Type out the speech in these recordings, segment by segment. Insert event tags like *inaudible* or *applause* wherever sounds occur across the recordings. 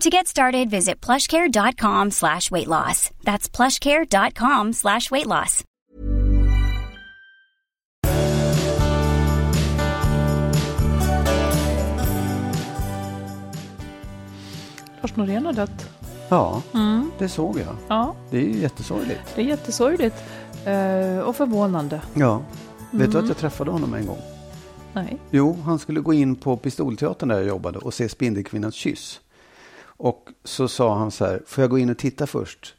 To get started, visit plushcare.com slash weight loss. That's plushcare.com slash weight loss. Lars Norén har dött. Ja, det såg jag. Ja, Det är ju jättesorgligt. det är jättesorgligt. Eh, och förvånande. Ja. Vet du att jag träffade honom en gång? Nej. Jo, han skulle gå in på Pistolteatern där jag jobbade och se Spindelkvinnans kyss. Och så sa han så här, får jag gå in och titta först?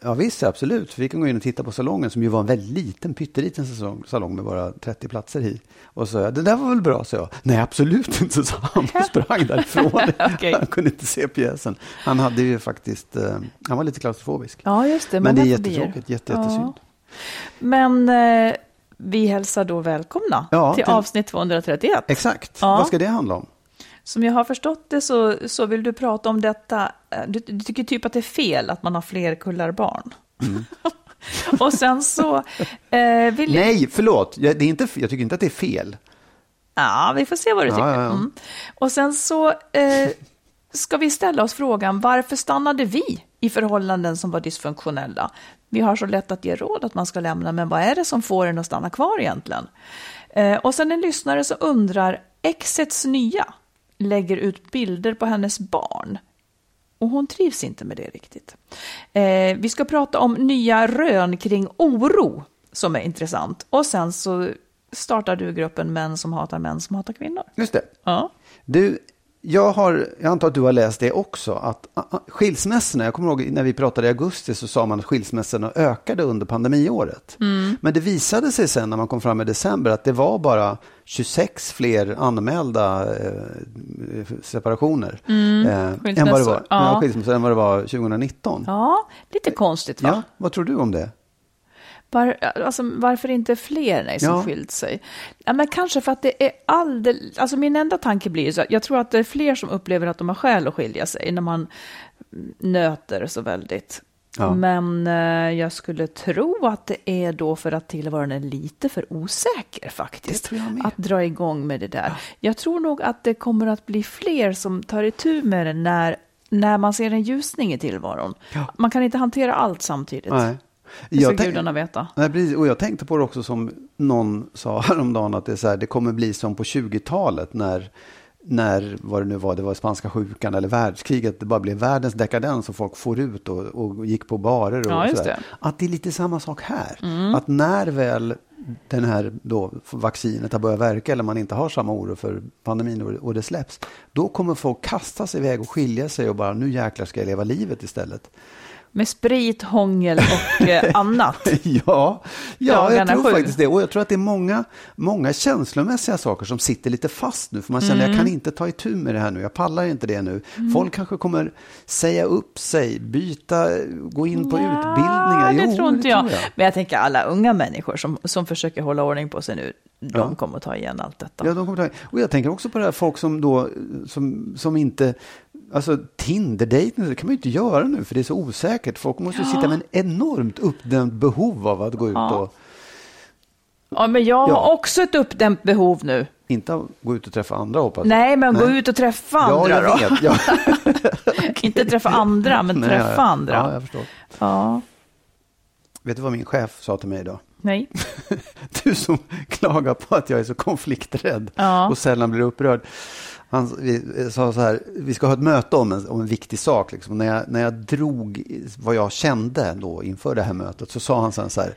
Ja visst, absolut. Vi kan gå in och titta på salongen som ju var en väldigt liten, pytteliten salong, med bara 30 platser i. Och så sa jag, det där var väl bra, sa jag. Nej, absolut inte, sa han och sprang därifrån. *laughs* Okej. Han kunde inte se pjäsen. Han hade ju faktiskt, eh, han var lite klaustrofobisk. Ja, just det. Men det är jättetråkigt, jätte, jättesynd. Ja. Men eh, vi hälsar då välkomna Ja, till till- avsnitt 231. Exakt, Ja. vad ska det handla om? Som jag har förstått det så, så vill du prata om detta. eh, Du, du tycker typ att det är fel att man har fler kullar barn. *laughs* och sen så eh, vill Nej, förlåt. Jag, det är inte, jag tycker inte att det är fel. Ja, vi får se vad du Ja, tycker. ja, ja. Mm. Och sen så eh, ska vi ställa oss frågan, varför stannade vi i förhållanden som var dysfunktionella? Vi har så lätt att ge råd att man ska lämna, men vad är det som får en att stanna kvar egentligen? Eh, och sen en lyssnare som undrar, exets nya lägger ut bilder på hennes barn. Och hon trivs inte med det riktigt. Eh, vi ska prata om nya rön kring oro som är intressant. Och sen så startar du gruppen Män som hatar män som hatar kvinnor. Just det. Ja. Du, jag, har, jag antar att du har läst det också, att skilsmässorna, jag kommer ihåg när vi pratade i augusti så sa man att skilsmässorna ökade under pandemiåret. Men det visade sig sen när man kom fram i december att det var bara 26 fler anmälda eh, separationer eh, än, vad det var, ja. än vad det var 2019. ja, lite konstigt va? Ja, vad tror du om det? Var, alltså, varför inte fler nej, som Ja. skilt sig? Ja, men kanske för att det är alldeles... Alltså min enda tanke blir så att jag tror att det är fler som upplever att de har skäl att skilja sig när man nöter så väldigt. Ja. Men eh, jag skulle tro att det är då för att tillvaron är lite för osäker faktiskt. Att dra igång med det där. Jag tror nog att det kommer att bli fler som tar itu med det när, när man ser en ljusning i tillvaron. Ja. Man kan inte hantera allt samtidigt. Nej. Det ska gudarna veta. Nej, precis. Och jag tänkte på det också som någon sa *laughs* häromdagen att det, är så här, det kommer bli som på 20-talet när, när vad det nu var, det var spanska sjukan eller världskriget, det bara blev världens dekadens och folk får ut och, och gick på barer och Ja, sådär. det. Mm. Att det är lite samma sak här. Att när väl den här då vaccinet har börjat verka eller man inte har samma oro för pandemin och, och det släpps, då kommer folk kasta sig iväg och skilja sig och bara nu jäklar ska jag leva livet istället. Med sprit, hångel och eh, *laughs* annat. Ja, ja Dagarna jag tror sju. faktiskt det. Och jag tror att det är många, många känslomässiga saker som sitter lite fast nu. För man känner, Mm. jag kan inte ta itu med det här nu. Jag pallar inte det nu. Folk kanske kommer säga upp sig, byta, gå in på utbildningar. det Jo, tror inte jag. tror Men jag tänker alla unga människor som, som försöker hålla ordning på sig nu, de Ja. kommer att ta igen allt detta. Ja, de kommer ta, och jag tänker också på det här folk som då, som, som inte Alltså Tinder-dejten, det kan man ju inte göra nu för det är så osäkert. Folk måste ju sitta med en enormt uppdämt behov av att gå ut och Ja, men jag Ja. har också ett uppdämt behov nu. inte gå ut och träffa andra hoppas jag. Nej, men gå Nej. ut och träffa Ja, andra jag då. vet. Ja. *laughs* Inte träffa andra, men Nej, träffa ja, andra. Ja, jag förstår. Ja. Vet du vad min chef sa till mig idag? Nej. *laughs* Du som klagar på att jag är så konflikträdd Ja. och sällan blir upprörd. Han vi, sa så här, vi ska ha ett möte om en, om en viktig sak. Liksom. När, jag, när jag drog vad jag kände då inför det här mötet så sa han sen så här,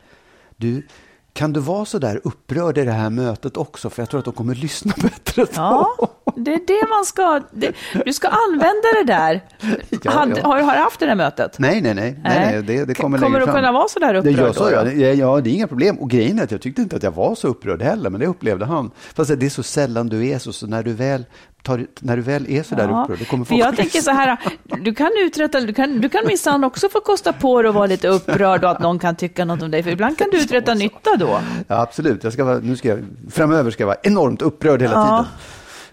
du, kan du vara så där upprörd i det här mötet också? För jag tror att de kommer lyssna *laughs* bättre då. Ja, det är det man ska... Det, du ska använda det där. *laughs* Ja, Hade- ja. Har, har du haft det där mötet? Nej, nej, nej. nej, nej det, det kommer Kommer du fram. kunna vara så där Det upprörd jag sa, då? ja, det- ja, det är inga problem. Och grejen är att jag tyckte inte att jag var så upprörd heller, men det upplevde han. Fast det är så sällan du är så, så när du väl, tar, när du väl är så där Ja, upprörd, då kommer folk jag tänker så här, du kan uträtta, du kan, du kan minsann också få kosta på dig att vara lite upprörd och att någon kan tycka något om dig, för ibland kan du uträtta *laughs* nytta då, Ja, absolut. Jag ska vara, nu ska jag, framöver ska jag vara enormt upprörd hela Ja. tiden.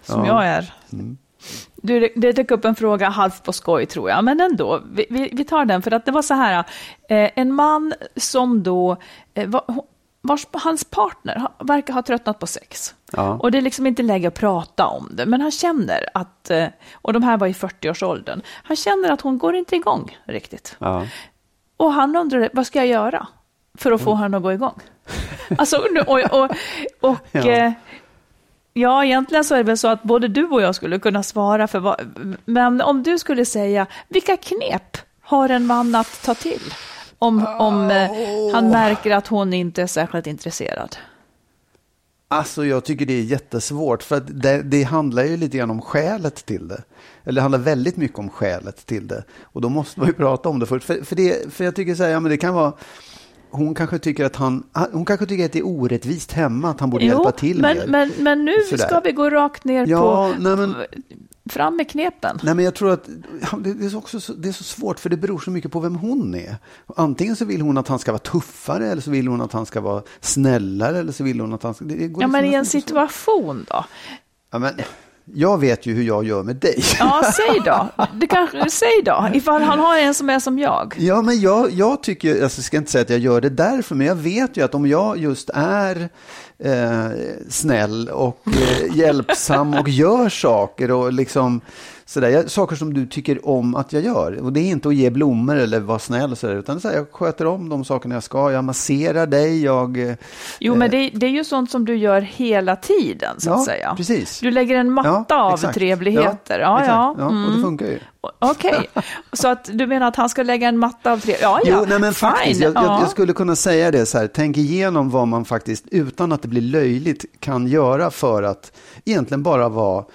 som Ja. jag är. Du, det- det dök upp en fråga halvt på skoj tror jag, men ändå, vi, vi, vi tar den, för att det var så här, eh, en man som då, eh, var, vars, hans partner verkar ha tröttnat på sex. Ja. Och det är liksom inte läge att prata om det, men han känner att, eh, och de här var i 40-årsåldern, han känner att hon går inte igång riktigt. Ja. Och han undrade, vad ska jag göra för att få Mm. honom att gå igång? *laughs* Alltså, och, och, och Ja. ja. ja, egentligen så är det väl så att både du och jag skulle kunna svara för vad, men om du skulle säga, vilka knep har en man att ta till? Om, om eh, han märker att hon inte är särskilt intresserad. Alltså jag tycker det är jättesvårt för det, det handlar ju lite grann om skälet till det. Eller det handlar väldigt mycket om skälet till det. Och då måste man ju prata om det först. För, för, det, för jag tycker så här, ja men det kan vara hon kanske tycker att han, hon kanske tycker att det är orättvist hemma, att han borde hjälpa till men, mer. men, men nu Sådär. ska vi gå rakt ner Ja, på, nej, men- fram med knepen. Nej, men jag tror att det är, så också, så- det är så svårt för det beror så mycket på vem hon är. Antingen så vill hon att han ska vara tuffare eller så vill hon att han ska vara snällare eller så vill hon att han ska... Det, det Ja, liksom men i en situation då? Ja, men, jag vet ju hur jag gör med dig. Ja, *laughs* säg då. Det kanske, säg då, ifall han har en som är som jag. Ja, men jag, jag tycker, alltså, jag ska inte säga att jag gör det därför, men jag vet ju att om jag just är eh, snäll och eh, hjälpsam och gör saker och liksom sådär, saker som du tycker om att jag gör. Och det är inte att ge blommor eller vara snäll och sådär, utan så här, jag sköter om de sakerna jag ska, jag masserar dig, jag... eh, Jo, men det, det är ju sånt som du gör hela tiden, så att Ja, säga. precis. Du lägger en matta Ja, av exakt. trevligheter. Ja, exakt. ja. ja och det mm. funkar ju. Okej, *laughs* så att du menar att han ska lägga en matta av tre... Ja, ja. Jo, nej men faktiskt, jag, jag, ja. jag skulle kunna säga det så här, tänk igenom vad man faktiskt, utan att det blir löjligt, kan göra för att egentligen bara vara...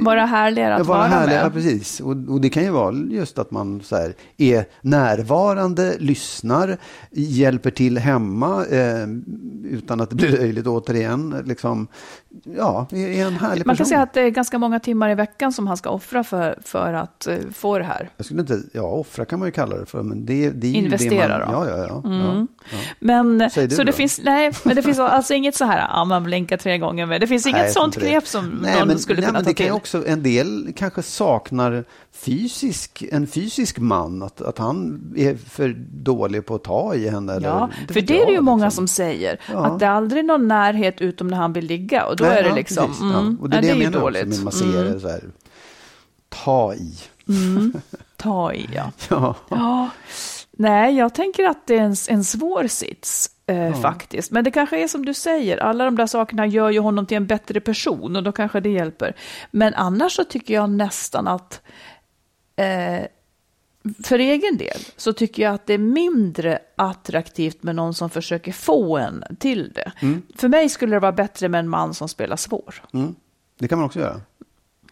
Vara härligare att Ja, vara vara härlig, med. Precis. Och, och det kan ju vara just att man så här, är närvarande, lyssnar, hjälper till hemma eh, utan att det blir löjligt återigen. Liksom, ja, är en härlig Man kan person. säga att det är ganska många timmar i veckan som han ska offra för, för att eh, få det här. Jag skulle inte, ja, offra kan man ju kalla det för, men det, det är ju Investera det då. man, Ja, ja, ja. ja, ja. Men, så det då. finns, nej, men det finns *laughs* alltså inget så här, ja, man blinkar tre gånger med. Det finns inget Nej, sånt det. knep som Nej, någon men, skulle nej, kunna det kan också, En del kanske saknar fysisk, en fysisk man, att, att han är för dålig på att ta i henne. Eller, Ja, inte för det är det ju många liksom. som säger. Ja. Att det är aldrig någon närhet utom när han vill ligga. Och då Nej, är det liksom, precis, mm, ja. Och det är nej, det jag menar dåligt. också med massera, Mm, så här, ta i. *laughs* ta i, ja. Ja. ja. Nej, jag tänker att det är en, en svår sits. Eh, Faktiskt. Men det kanske är som du säger, alla de där sakerna gör ju honom till en bättre person och då kanske det hjälper. Men annars så tycker jag nästan att eh, för egen del så tycker jag att det är mindre attraktivt med någon som försöker få en till det. För mig skulle det vara bättre med en man som spelar svår. Mm. Det kan man också göra.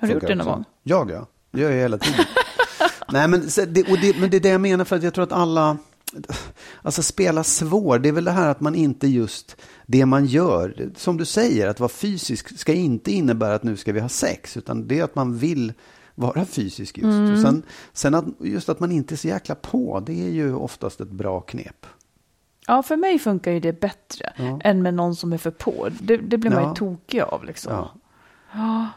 Har du gjort det någon gång? Jag ja, det gör jag hela tiden. *laughs* Nej, men, det, det, men det är det jag menar för att jag tror att alla, alltså spela svår, det är väl det här att man inte just det man gör, som du säger, att vara fysisk ska inte innebära att nu ska vi ha sex, utan det är att man vill vara fysisk just. Mm. Och sen, sen att, just att man inte är så jäkla på, det är ju oftast ett bra knep. Ja, för mig funkar ju det bättre än med någon som är för på. Det, det blir man Ja. ju tokig av liksom. Ja.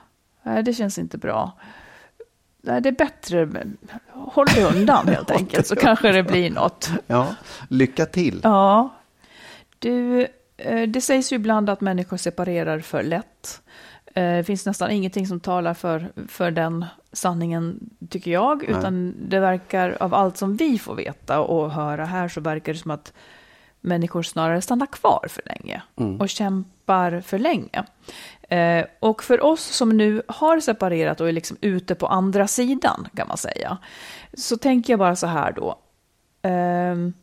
Ja, det känns inte bra. Nej, det är bättre, håll dig undan *laughs* helt enkelt, så kanske det blir något. Ja, lycka till. Ja, du, eh, det sägs ju ibland att människor separerar för lätt. Eh, Det finns nästan ingenting som talar för, för den sanningen, tycker jag. Utan det verkar, av allt som vi får veta och höra här, så verkar det som att människor snarare stannar kvar för länge och kämpar för länge. Eh, och för oss som nu har separerat och är liksom ute på andra sidan, kan man säga, så tänker jag bara så här då. Ehm,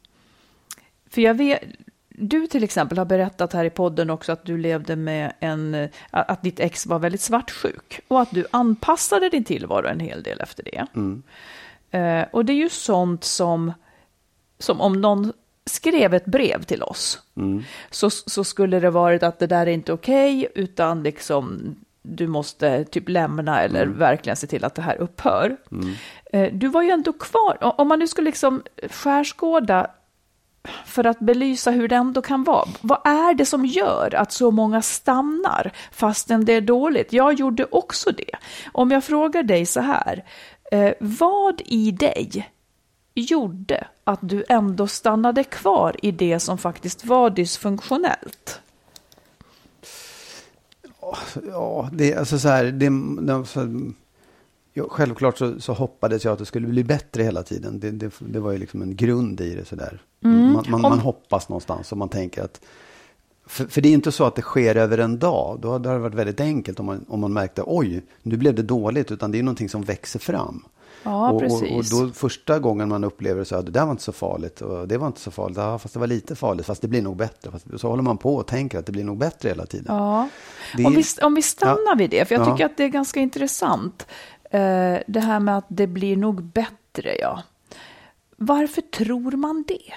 för jag vet, du till exempel har berättat här i podden också att du levde med en, eh, att ditt ex var väldigt svartsjuk och att du anpassade din tillvaro en hel del efter det. Eh, och det är ju sånt som, som om någon skrev ett brev till oss så, så skulle det varit att det där är inte okej utan liksom du måste typ lämna eller verkligen se till att det här upphör. Eh, Du var ju ändå kvar, om man nu skulle liksom skärskåda för att belysa hur det ändå kan vara. Vad är det som gör att så många stannar fastän det är dåligt? Jag gjorde också det. Om jag frågar dig så här, eh, vad i dig gjorde att du ändå stannade kvar i det som faktiskt var dysfunktionellt? Ja, det är alltså så här. Det, det, så, ja, självklart så, så hoppades jag att det skulle bli bättre hela tiden. Det, det, det var ju liksom en grund i det sådär. Man, man, Om- man hoppas någonstans och man tänker att för, för det är inte så att det sker över en dag. Då hade det varit väldigt enkelt om man, om man märkte oj, nu blev det dåligt. Utan det är någonting som växer fram. Ja, och, precis. Och, och då första gången man upplever så att det där var inte så farligt och det var inte så farligt. Ja, fast det var lite farligt, fast det blir nog bättre. Fast, så håller man på och tänker att det blir nog bättre hela tiden. Ja, Det- om, vi, om vi stannar Ja. vid det, för jag Ja. tycker att det är ganska intressant. Eh, det här med att det blir nog bättre, ja. Varför tror man det?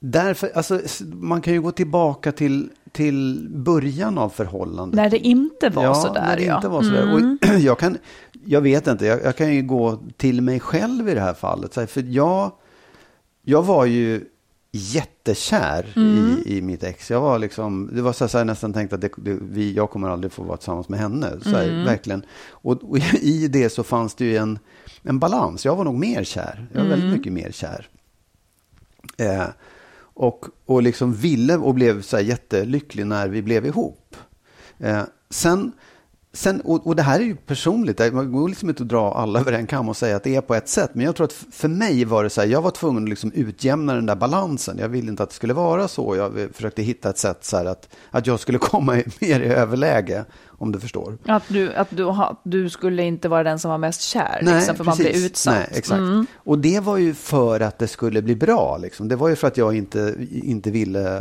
Därför, alltså, man kan ju gå tillbaka till, till början av förhållandet. När det inte var ja, sådär, när det ja. Mm. inte var sådär. Och *clears throat* jag, kan, jag vet inte, jag, jag kan ju gå till mig själv i det här fallet. Här, För jag, jag var ju jättekär Mm. i, i mitt ex. Jag var liksom, det var så här, nästan tänkte att det, det, vi, jag kommer aldrig få vara tillsammans med henne. Så här, Mm. Verkligen. Och, och *laughs* i det så fanns det ju en, en balans. Jag var nog mer kär. Jag var Mm. väldigt mycket mer kär. Eh, och, och liksom ville och blev så här jättelycklig när vi blev ihop. Eh, sen, sen, och, och det här är ju personligt, det- går liksom inte att dra alla över en kam och säga att det är på ett sätt. Men jag tror att för mig var det så här, jag var tvungen att liksom utjämna den där balansen. Jag ville inte att det skulle vara så. Jag försökte hitta ett sätt så att, att jag skulle *laughs* komma mer i överläge, om du förstår. Att du, att du, ha, du skulle inte vara den som var mest kär, liksom, för man blir precis. utsatt. Nej, exakt. Mm. Och det var ju för att det skulle bli bra. Liksom. Det var ju för att jag inte, inte ville...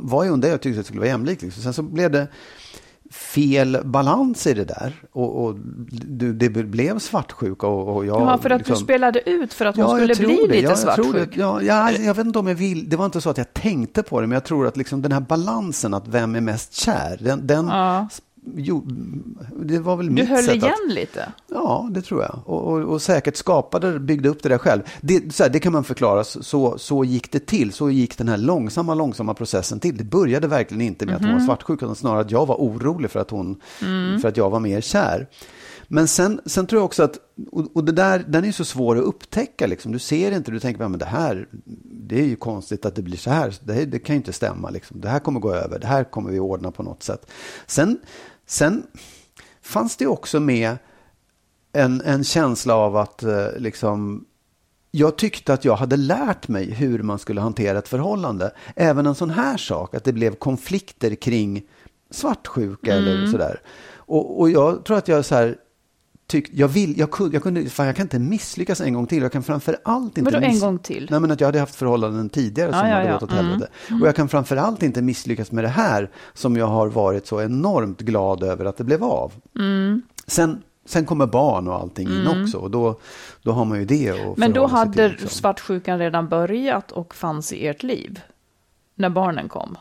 var ju under jag tyckte att det skulle vara jämlikt. Liksom. Sen så blev det fel balans i det där. Och, och det, det blev svartsjuka. Och, och jag, Ja, för att du liksom- spelade ut för att hon Ja, jag skulle bli det. lite Ja, jag svartsjuk. det. Ja, ja, jag vet inte om jag vill. Det var inte så att jag tänkte på det, men jag tror att liksom den här balansen att vem är mest kär, den, den Ja. Jo, det var väl Du mitt höll sätt igen att, lite. Ja, det tror jag. Och, och, och säkert skapade, byggde upp det där själv. Det, så här, det kan man förklara, så, så gick det till. Så gick den här långsamma, långsamma processen till. Det började verkligen inte med att hon var svartsjuk, utan snarare att jag var orolig för att, hon, för att jag var mer kär. Men sen, sen tror jag också att, och, och det där, den är så svår att upptäcka. Liksom. Du ser inte, du tänker, men det här, det är ju konstigt att det blir så här. Det, det kan ju inte stämma. Liksom. Det här kommer gå över, det här kommer vi ordna på något sätt. Sen, sen fanns det också med en, en känsla av att eh, liksom, jag tyckte att jag hade lärt mig hur man skulle hantera ett förhållande. Även en sån här sak, att det blev konflikter kring svartsjuka eller Mm. sådär. Och, och jag tror att jag så här, tyckte, jag vill, jag kunde, jag kunde, fan jag kan inte misslyckas en gång till. Jag kan framför allt inte Vadå en gång till? Nej men att jag hade haft förhållanden tidigare som Ja, ja, hade gått åt Mm. helvete. Och jag kan framför allt inte misslyckas med det här som jag har varit så enormt glad över att det blev av. Mm. Sen, sen kommer barn och allting in också och då, då har man ju det att Men då sig till, hade liksom. svartsjukan redan börjat och fanns i ert liv? När barnen kom?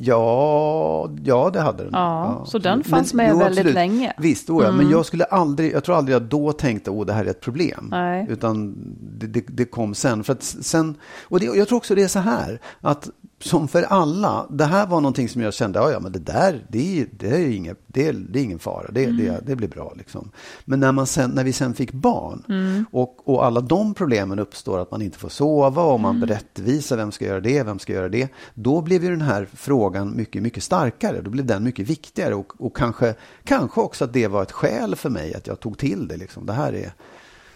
Ja, ja, det hade den. Ja, så den fanns med väldigt länge. Mm. Visst, oh ja, men jag skulle aldrig, jag tror aldrig jag då tänkte, åh, det här är ett problem. Nej. Utan det, det, det kom sen. För att sen, och det, jag tror också det är så här, att som för alla, det här var någonting som jag kände, ja, ja men det där, det är, det är, inget, det det är ingen fara, det, det, det blir bra. Liksom. Men när, man sen, när vi sen fick barn och, och alla de problemen uppstår, att man inte får sova och man berättvisa, vem ska göra det, vem ska göra det, då blev ju den här frågan mycket, mycket starkare, då blev den mycket viktigare och, och kanske, kanske också att det var ett skäl för mig att jag tog till det. Liksom. Det här är,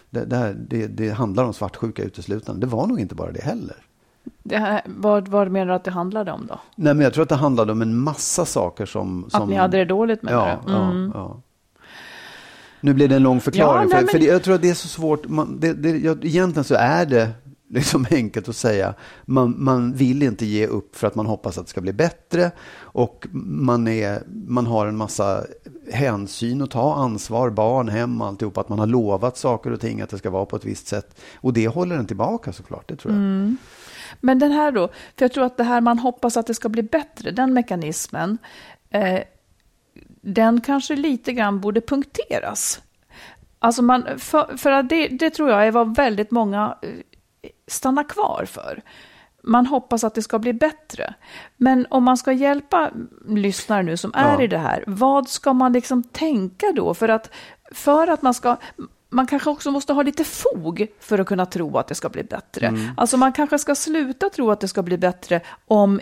det, det, här, det, det handlar om svartsjuka uteslutande, det var nog inte bara det heller. Det här, vad, vad menar du att det handlade om då? Nej, men jag tror att det handlade om en massa saker som... som Att ni hade det dåligt menar ja, du? Mm. ja, ja. Nu blir det en lång förklaring. Ja, nej, för, för men- det, jag tror att det är så svårt. Man, det, det, jag, egentligen så är det liksom *laughs* enkelt att säga. Man, man vill inte ge upp för att man hoppas att det ska bli bättre. Och man, är, man har en massa hänsyn att ta, ansvar, barn, hem, alltihop. Att man har lovat saker och ting att det ska vara på ett visst sätt. Och det håller en tillbaka såklart, det tror jag. Mm. Men den här då, för jag tror att det här man hoppas att det ska bli bättre, den mekanismen, eh, den kanske lite grann borde punkteras. Alltså man, för, för att det, det tror jag är vad väldigt många eh, stannar kvar för. Man hoppas att det ska bli bättre. Men om man ska hjälpa lyssnare nu som är Ja. i det här, vad ska man liksom tänka då? För att, för att man ska... Man kanske också måste ha lite fog för att kunna tro att det ska bli bättre. Alltså man kanske ska sluta tro att det ska bli bättre om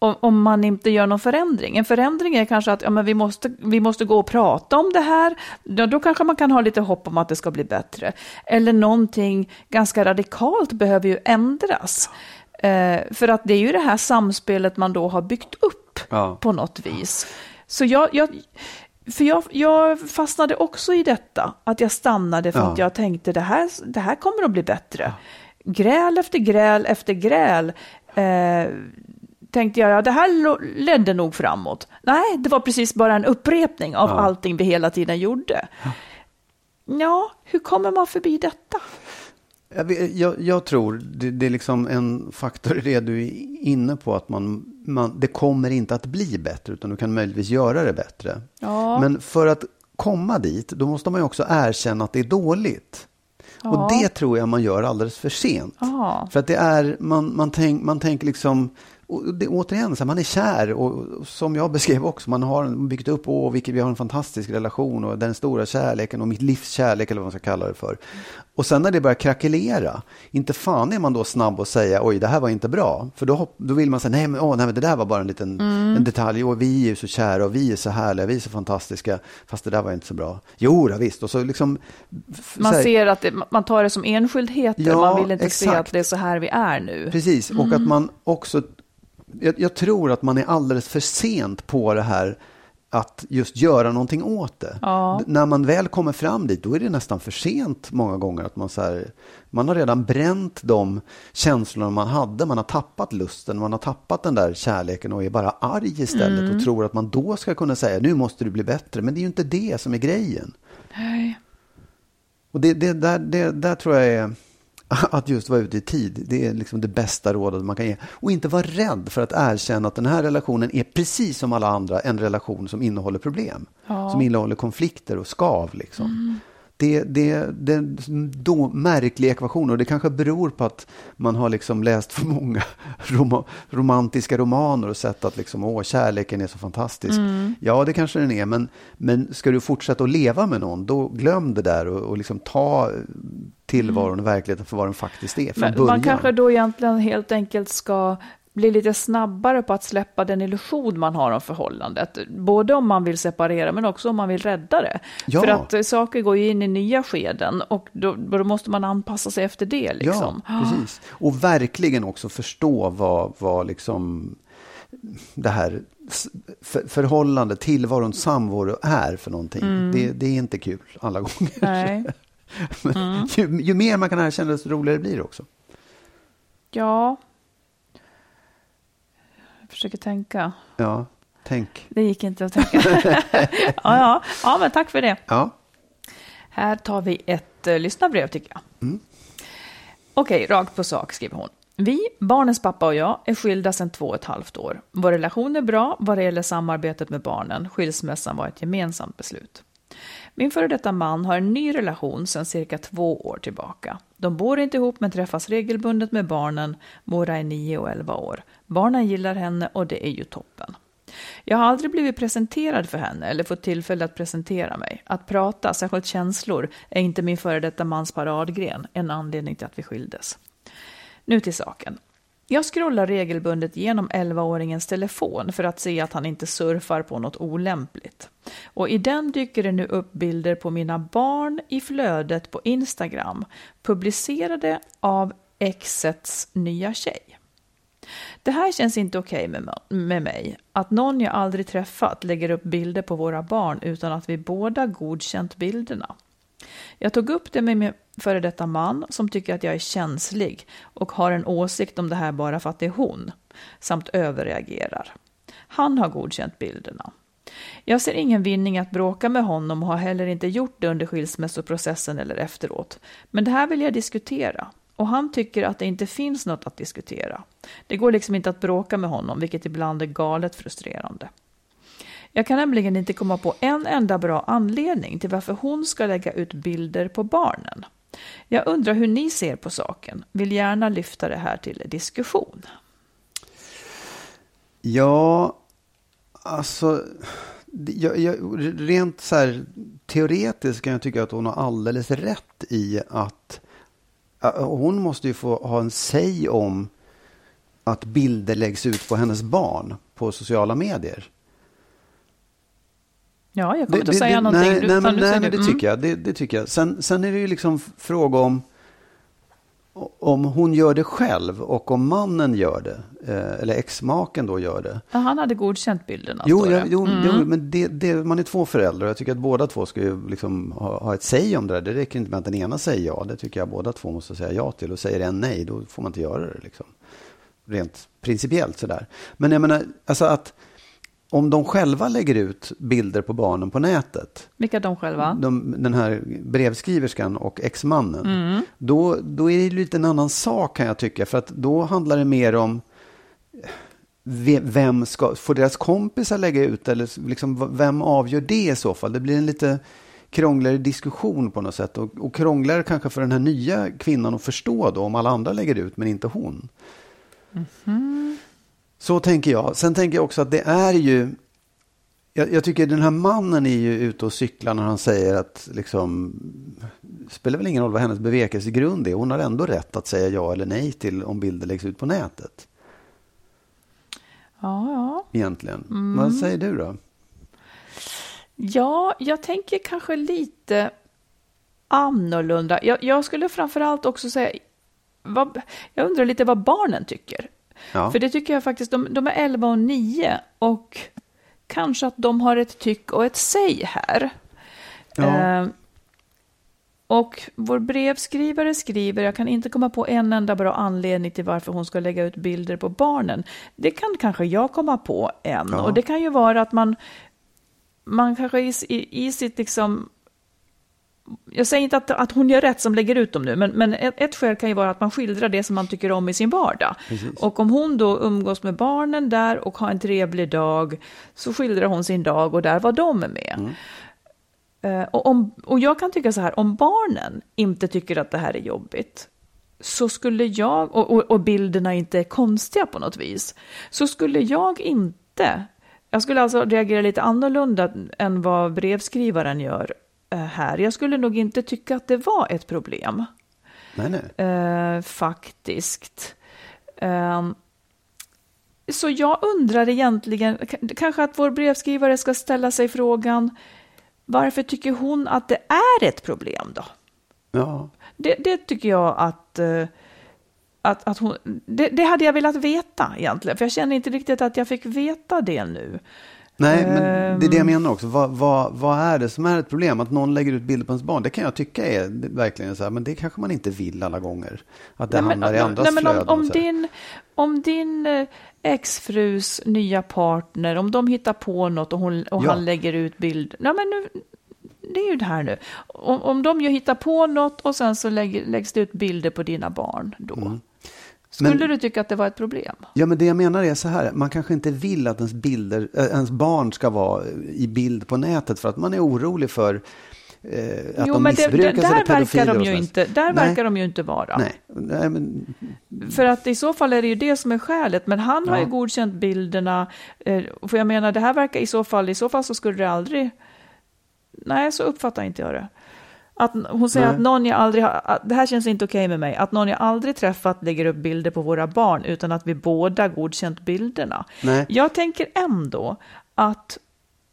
om, om man inte gör någon förändring. En förändring är kanske att ja, men vi, måste, vi måste gå och prata om det här. Då, då kanske man kan ha lite hopp om att det ska bli bättre. Eller någonting ganska radikalt behöver ju ändras. Eh, för att det är ju det här samspelet man då har byggt upp Ja. på något vis. Så jag, jag, för jag, jag fastnade också i detta, att jag stannade för Ja. att jag tänkte det här, det här kommer att bli bättre. Gräl efter gräl efter gräl. Eh, tänkte jag, ja det här ledde nog framåt. Nej, det var precis bara en upprepning av allting vi hela tiden gjorde. Ja, hur kommer man förbi detta? Jag, jag, jag tror det, det är liksom en faktor i det du är inne på. att man, man, Det kommer inte att bli bättre, utan du kan möjligtvis göra det bättre. Ja. Men för att komma dit, då måste man ju också erkänna att det är dåligt. Och det tror jag man gör alldeles för sent. Ja. För att det är, man, man, tänk, man tänker liksom, och det, återigen, så här, man är kär och, och som jag beskrev också, man har byggt upp, åh, vilket, vi har en fantastisk relation och den stora kärleken och mitt livs kärlek eller vad man ska kalla det för. Och sen när det börjar krackelera, inte fan är man då snabb att säga, oj, det här var inte bra. För då, då vill man säga, nej men, åh, nej, men det där var bara en liten en detalj, och vi är ju så kära och vi är så härliga, vi är så fantastiska, fast det där var inte så bra. Jo, då, visst, och så liksom... Man så här- ser att det, man tar det som enskildheter, Ja, man vill inte se exakt. att det är så här vi är nu. Precis, och att man också... Jag, jag tror att man är alldeles för sent på det här att just göra någonting åt det. Ja. När man väl kommer fram dit, då är det nästan för sent många gånger. att Man, så här, man har redan bränt de känslorna man hade. Man har tappat lusten, man har tappat den där kärleken och är bara arg istället. Och tror att man då ska kunna säga, nu måste du bli bättre. Men det är ju inte det som är grejen. Nej. Och det, det, där, det där tror jag är *laughs* att just vara ute i tid. Det är liksom det bästa rådet man kan ge. Och inte vara rädd för att erkänna att den här relationen är precis som alla andra en relation som innehåller problem. Som innehåller konflikter och skav. Liksom. Det, det, det är en då märklig ekvation och det kanske beror på att man har liksom läst för många *laughs* rom romantiska romaner och sett att liksom, åh, kärleken är så fantastisk. Ja, det kanske den är, men, men ska du fortsätta att leva med någon, då glöm det där och, och liksom ta tillvaron och verkligheten för vad den faktiskt är från Men början. man kanske då egentligen helt enkelt ska bli lite snabbare på att släppa den illusion man har om förhållandet. Både om man vill separera men också om man vill rädda det. Ja. För att eh, saker går ju in i nya skeden och då, då måste man anpassa sig efter det. Liksom. Ja, *gasps* precis. Och verkligen också förstå vad, vad liksom det här för, förhållande, tillvaron, samvaro är för någonting. Det, det är inte kul alla gånger. Nej. *laughs* Men ju, ju mer man kan erkänna, desto roligare blir det också. Ja. Försöker tänka. Ja, tänk. Det gick inte att tänka. *laughs* ja, ja. ja, men tack för det. Ja, Här tar vi ett uh, lyssnarbrev tycker jag. Okej, rakt på sak skriver hon. Vi, barnens pappa och jag, är skilda sedan två och ett halvt år. Vår relation är bra vad det gäller samarbetet med barnen. Skilsmässan var ett gemensamt beslut. Min före detta man har en ny relation sedan cirka två år tillbaka. De bor inte ihop men träffas regelbundet med barnen. Mora är 9 och 11 år. Barnen gillar henne och det är ju toppen. Jag har aldrig blivit presenterad för henne eller fått tillfälle att presentera mig. Att prata, särskilt känslor, är inte min före detta mans paradgren, en anledning till att vi skildes. Nu till saken. Jag scrollar regelbundet genom 11-åringens telefon för att se att han inte surfar på något olämpligt. Och i den dyker det nu upp bilder på mina barn i flödet på Instagram, publicerade av exets nya tjej. Det här känns inte okej okay med, med mig. Att någon jag aldrig träffat lägger upp bilder på våra barn utan att vi båda godkänt bilderna. Jag tog upp det med min före detta man som tycker att jag är känslig och har en åsikt om det här bara för att det är hon, samt överreagerar. Han har godkänt bilderna. Jag ser ingen vinning att bråka med honom och har heller inte gjort det under skilsmässoprocessen eller efteråt. Men det här vill jag diskutera. Och han tycker att det inte finns något att diskutera. Det går liksom inte att bråka med honom, vilket ibland är galet frustrerande. Jag kan nämligen inte komma på en enda bra anledning till varför hon ska lägga ut bilder på barnen. Jag undrar hur ni ser på saken. Vill gärna lyfta det här till diskussion. Ja, alltså... Jag, jag, rent så här, teoretiskt kan jag tycka att hon har alldeles rätt i att hon måste ju få ha en säg om att bilder läggs ut på hennes barn på sociala medier. Ja, jag kommer inte att säga det, någonting. Nej, nej, men, nej, men det, tycker jag, det, det, tycker jag. Sen, sen är det ju liksom fråga om om hon gör det själv och om mannen gör det, eh, eller exmaken då gör det. Ja, han hade godkänt bilderna. Jo, ja, jo, mm. jo men det, det, man är två föräldrar. Jag tycker att båda två ska ju liksom ha, ha ett säg om det där. Det räcker inte med att den ena säger ja. Det tycker jag båda två måste säga ja till. Och säger en nej, då får man inte göra det. Liksom. Rent principiellt sådär. Men jag menar, alltså att om de själva lägger ut bilder på barnen på nätet. Vilka de själva? De, den här brevskriverskan och exmannen. Mm. Då, då är det lite en annan sak kan jag tycka. För att då handlar det mer om vem ska, får deras kompisar lägga ut eller liksom, vem avgör det i så fall? Det blir en lite krångligare diskussion på något sätt och, och krångligare kanske för den här nya kvinnan att förstå då om alla andra lägger ut men inte hon. Mm -hmm. Så tänker jag. Sen tänker jag också att det är ju... Jag, jag, tycker den här mannen är ju ute och cyklar när han säger att liksom... Det spelar väl ingen roll vad hennes bevekelsegrund är. Hon har ändå rätt att säga ja eller nej till om bilder läggs ut på nätet. Ja, ja. Egentligen. Mm. Vad säger du då? Ja, jag tänker kanske lite annorlunda. Jag, jag skulle framförallt också säga... Vad, jag undrar lite vad barnen tycker. Ja. För det tycker jag faktiskt, de, de är 11 och 9 och kanske att de har ett tyck och ett säg här. Ja. Eh, och vår brevskrivare skriver, jag kan inte komma på en enda bra anledning till varför hon ska lägga ut bilder på barnen. Det kan kanske jag komma på en. Ja. Och det kan ju vara att man, man kanske i, i, i sitt liksom jag säger inte att, att hon gör rätt som lägger ut dem nu, men, men ett, ett skäl kan ju vara att man skildrar det som man tycker om i sin vardag. Precis. Och om hon då umgås med barnen där och har en trevlig dag, så skildrar hon sin dag och där var de med. Mm. Uh, och, om, och jag kan tycka så här, om barnen inte tycker att det här är jobbigt, så skulle jag, och, och, och bilderna inte är konstiga på något vis, så skulle jag inte jag skulle alltså reagera lite annorlunda än vad brevskrivaren gör här. Jag skulle nog inte tycka att det var ett problem. Nej, nej. Uh, faktiskt. Uh, så jag undrar egentligen, kanske att vår brevskrivare ska ställa sig frågan, varför tycker hon att det är ett problem då? Ja. Det, det tycker jag att, uh, att, att hon, det, det, hade jag velat veta egentligen, för jag känner inte riktigt att jag fick veta det nu. Nej, men det är det jag ehm. menar också. Vad, vad, vad är det som är ett problem? Att någon lägger ut bilder på ens barn, det kan jag tycka är verkligen så här, men det kanske man inte vill alla gånger. Att det nej, hamnar men, i andras nej, men om, om din, om din eh, exfrus nya partner, om de hittar på något och, hon, och ja. han lägger ut bilder, nej men nu, det är ju det här nu. Om, om de ju hittar på något och sen så lägger, läggs det ut bilder på dina barn då. Mm. Skulle Men- du tycka att det var ett problem? Ja, men det jag menar är så här, man kanske inte vill att ens, bilder, äh, ens barn ska vara i bild på nätet för att man är orolig för eh, att jo, de men det, det, där verkar de ju inte, där Nej. verkar de ju inte vara. Nej, nej men, För att i så fall är det ju det som är skälet. Men han har Ja. ju godkänt bilderna. Eh, för jag menar, det här verkar i så fall, i så fall så skulle det aldrig... Nej, så uppfattar inte jag det. Att, hon säger Nej. att någon jag aldrig har, det här känns inte okej med mig, att någon jag aldrig träffat lägger upp bilder på våra barn utan att vi båda godkänt bilderna. Nej. Jag tänker ändå att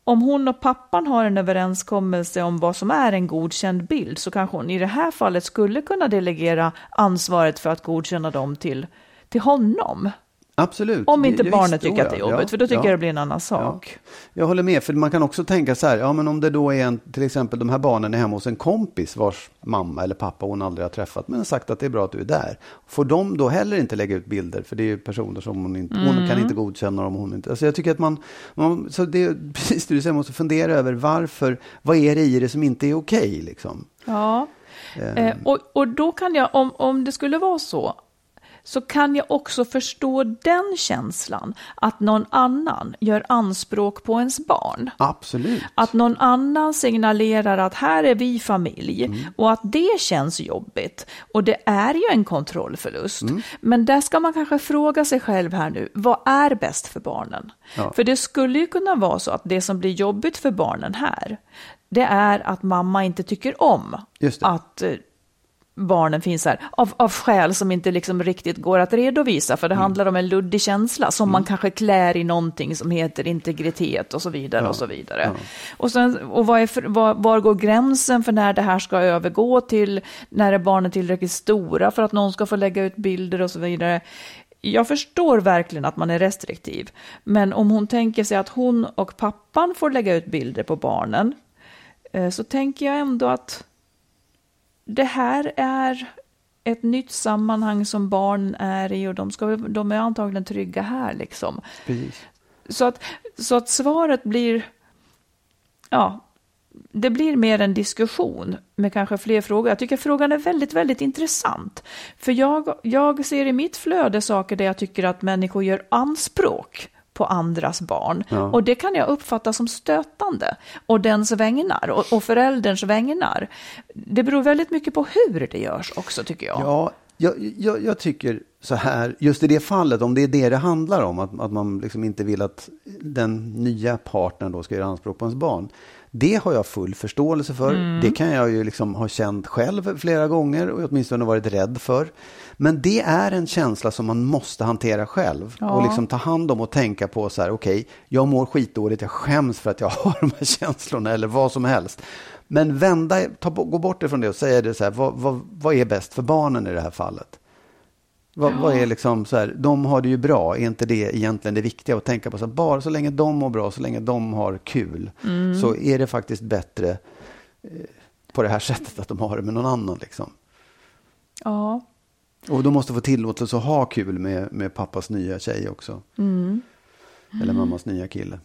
om hon och pappan har en överenskommelse om vad som är en godkänd bild så kanske hon i det här fallet skulle kunna delegera ansvaret för att godkänna dem till, till honom. Absolut. Om inte Ja, barnet tycker oh att det är ja, jobbigt, ja, för då tycker ja. jag det blir en annan sak. Jag håller med, för man kan också tänka så här, ja men om det då är en, till exempel de här barnen är hemma hos en kompis vars mamma eller pappa hon aldrig har träffat, men har sagt att det är bra att du är där. Får de då heller inte lägga ut bilder, för det är ju personer som hon inte, hon Mm. kan inte godkänna dem, hon inte. Alltså jag tycker att man, man så det är *laughs* precis det du säger, man måste fundera över varför, vad är det i det som inte är okej liksom? Ja, eh, och, och då kan jag, om, om det skulle vara så, så kan jag också förstå den känslan, att någon annan gör anspråk på ens barn. Absolut. Att någon annan signalerar att här är vi familj och att det känns jobbigt. Och det är ju en kontrollförlust. Men där ska man kanske fråga sig själv här nu, vad är bäst för barnen? Ja. För det skulle ju kunna vara så att det som blir jobbigt för barnen här, det är att mamma inte tycker om att eh, barnen finns här av, av skäl som inte liksom riktigt går att redovisa för det handlar om en luddig känsla som man kanske klär i någonting som heter integritet och så vidare och så vidare. Och, sen, och vad är för, var, var går gränsen för när det här ska övergå till när är barnen tillräckligt stora för att någon ska få lägga ut bilder och så vidare. Jag förstår verkligen att man är restriktiv, men om hon tänker sig att hon och pappan får lägga ut bilder på barnen eh, så tänker jag ändå att det här är ett nytt sammanhang som barn är i och de, ska, de är antagligen trygga här. Liksom. Precis. Så, att, så att svaret blir, ja, det blir mer en diskussion med kanske fler frågor. Jag tycker frågan är väldigt, väldigt intressant. För jag, jag ser i mitt flöde saker där jag tycker att människor gör anspråk på andras barn. Ja. Och det kan jag uppfatta som stötande. Och dens vägnar och, och förälderns vägnar. Det beror väldigt mycket på hur det görs också tycker jag. Ja, jag, jag, jag tycker så här, just i det fallet, om det är det det handlar om, att, att man liksom inte vill att den nya partnern då ska göra anspråk på ens barn. Det har jag full förståelse för. Det kan jag ju liksom ha känt själv flera gånger och åtminstone varit rädd för. Men det är en känsla som man måste hantera själv och liksom ta hand om och tänka på så här, okej, jag mår skitdåligt, jag skäms för att jag *laughs* har de här känslorna eller vad som helst. Men vända, ta, gå bort ifrån det och säga det så här, vad, vad, vad är bäst för barnen i det här fallet? Vad, vad är liksom så här, de har det ju bra, är inte det egentligen det viktiga att tänka på? Så bara så länge de mår bra, så länge de har kul, så är det faktiskt bättre eh, på det här *laughs* sättet att de har det med någon annan. Liksom. Ja. Och de måste få tillåtelse att ha kul med, med pappas nya tjej också. Eller mammas nya kille.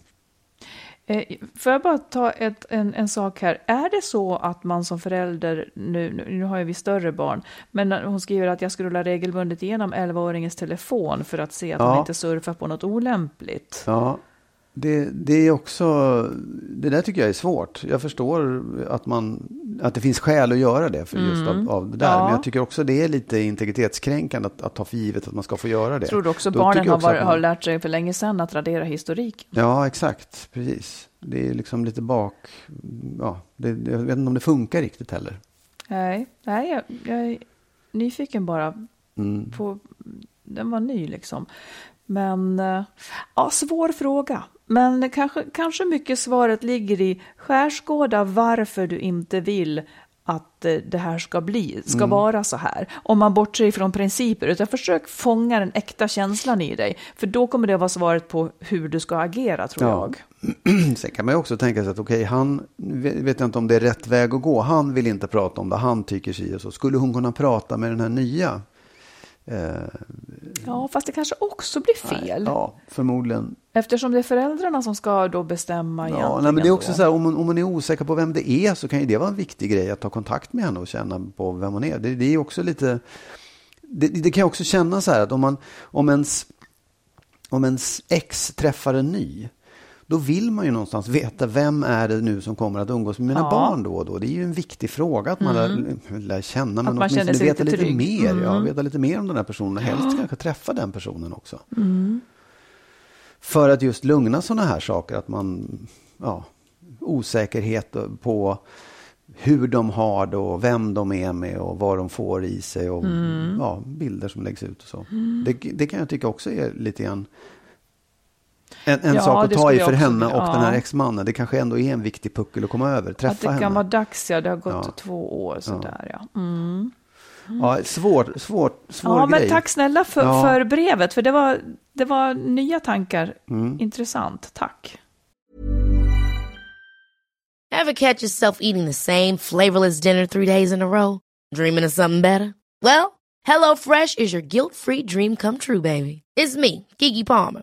Eh, Får jag bara ta ett, en, en sak här. Är det så att man som förälder, nu, nu, nu har ju vi större barn, men hon skriver att jag scrollar regelbundet igenom 11-åringens telefon för att se att Ja. han inte surfar på något olämpligt. Ja, det, det är också, det där tycker jag är svårt. Jag förstår att, man, att det finns skäl att göra det för just av, av det där. Ja. Men jag tycker också det är lite integritetskränkande att, att ta för givet att man ska få göra det. Tror du också Då barnen har, man- har lärt sig för länge sedan att radera historik? Ja, exakt. Precis. Det är liksom lite bak... Ja, det, jag vet inte om det funkar riktigt heller. Nej, nej jag, jag är nyfiken bara Mm. på... Den var ny liksom. Men, eh, ja, svår fråga. Men kanske, kanske mycket svaret ligger i skärskåda varför du inte vill att eh, det här ska bli, ska Mm. vara så här. Om man bortser ifrån principer, utan försök fånga den äkta känslan i dig. För då kommer det att vara svaret på hur du ska agera, tror Ja. jag. *clears throat* Sen kan man ju också tänka sig att okej, han vet jag inte om det är rätt väg att gå. Han vill inte prata om det, han tycker si och så. Skulle hon kunna prata med den här nya? Eh, Ja, fast det kanske också blir fel. ja, förmodligen. Eftersom det är föräldrarna som ska då bestämma Ja, egentligen. nej, men det är också då. så här, om man, om man är osäker på vem det är så kan ju det vara en viktig grej att ta kontakt med henne och känna på vem hon är. Det, det är också lite, det, det kan jag också känna så här att om, man, om, ens, om ens ex träffar en ny, då vill man ju någonstans veta vem är det nu som kommer att umgås med mina Ja. barn då och då. Det är ju en viktig fråga att man lär, lär känna, men Att man åtminstone veta lite lite mer. Ja, Mm. veta lite mer om den här personen och helst kanske träffa den personen också. Mm. För att just lugna sådana här saker, att man, ja, osäkerhet på hur de har det och vem de är med och vad de får i sig och Mm. ja, bilder som läggs ut och så. Det, det kan jag tycka också är lite grann en, en Ja, sak att ta i för henne och den här ja. exmannen. Det kanske ändå är en viktig puckel att komma över, Att träffa det kan henne. vara dags, ja. Det har gått Ja. två år sådär, ja. Mm. Ja, svår, svår, svår Ja, grej. men tack snälla för, Ja. för brevet, för det var, det var nya tankar. Mm. Intressant, tack. Ever catch yourself eating the same flavorless dinner three days in a row? Dreaming of something better? Well, HelloFresh is your guilt-free dream come true, baby. It's me, Kiki Palmer.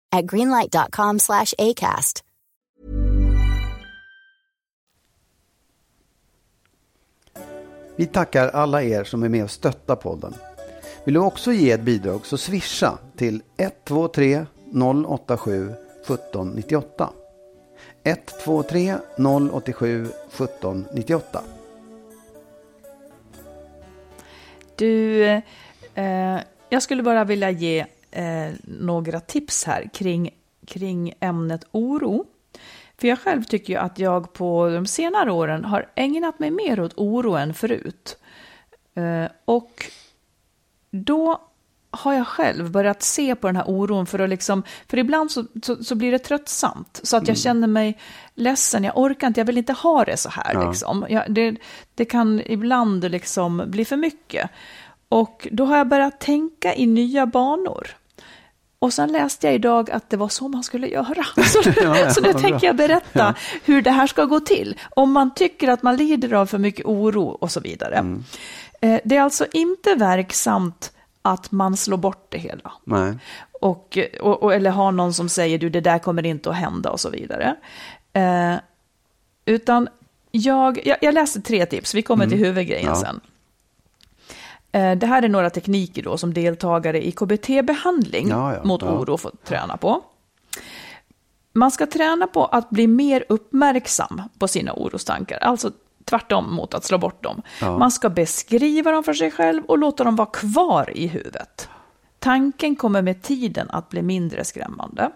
at greenlight.com slash ACAST. Vi tackar alla er som är med och stöttar podden. Vill du också ge ett bidrag så swisha till 123 087 1798. 123 087 1798. Du, eh, jag skulle bara vilja ge eh, några tips här kring, kring ämnet oro. För jag själv tycker ju att jag på de senare åren har ägnat mig mer åt oro än förut. Eh, och då har jag själv börjat se på den här oron för att liksom, för ibland så, så, så blir det tröttsamt så att jag känner mig ledsen, jag orkar inte, jag vill inte ha det så här Ja. liksom. Jag, det, det kan ibland liksom bli för mycket. Och då har jag börjat tänka i nya banor. Och sen läste jag idag att det var så man skulle göra. *laughs* Så, Ja, ja, så nu tänker jag berätta hur det här ska gå till. Om man tycker att man lider av för mycket oro och så vidare. Mm. Eh, Det är alltså inte verksamt att man slår bort det hela. Och, och, och, eller har någon som säger du det där kommer inte att hända och så vidare. Eh, utan jag, jag, jag läste tre tips, vi kommer till huvudgrejen Ja. sen. Eh, det här är några tekniker då som deltagare i KBT-behandling Ja, ja, mot ja. oro får träna på. Man ska träna på att bli mer uppmärksam på sina orostankar, alltså tvärtom mot att slå bort dem. Man ska beskriva dem för sig själv och låta dem vara kvar i huvudet. Tanken kommer med tiden att bli mindre skrämmande.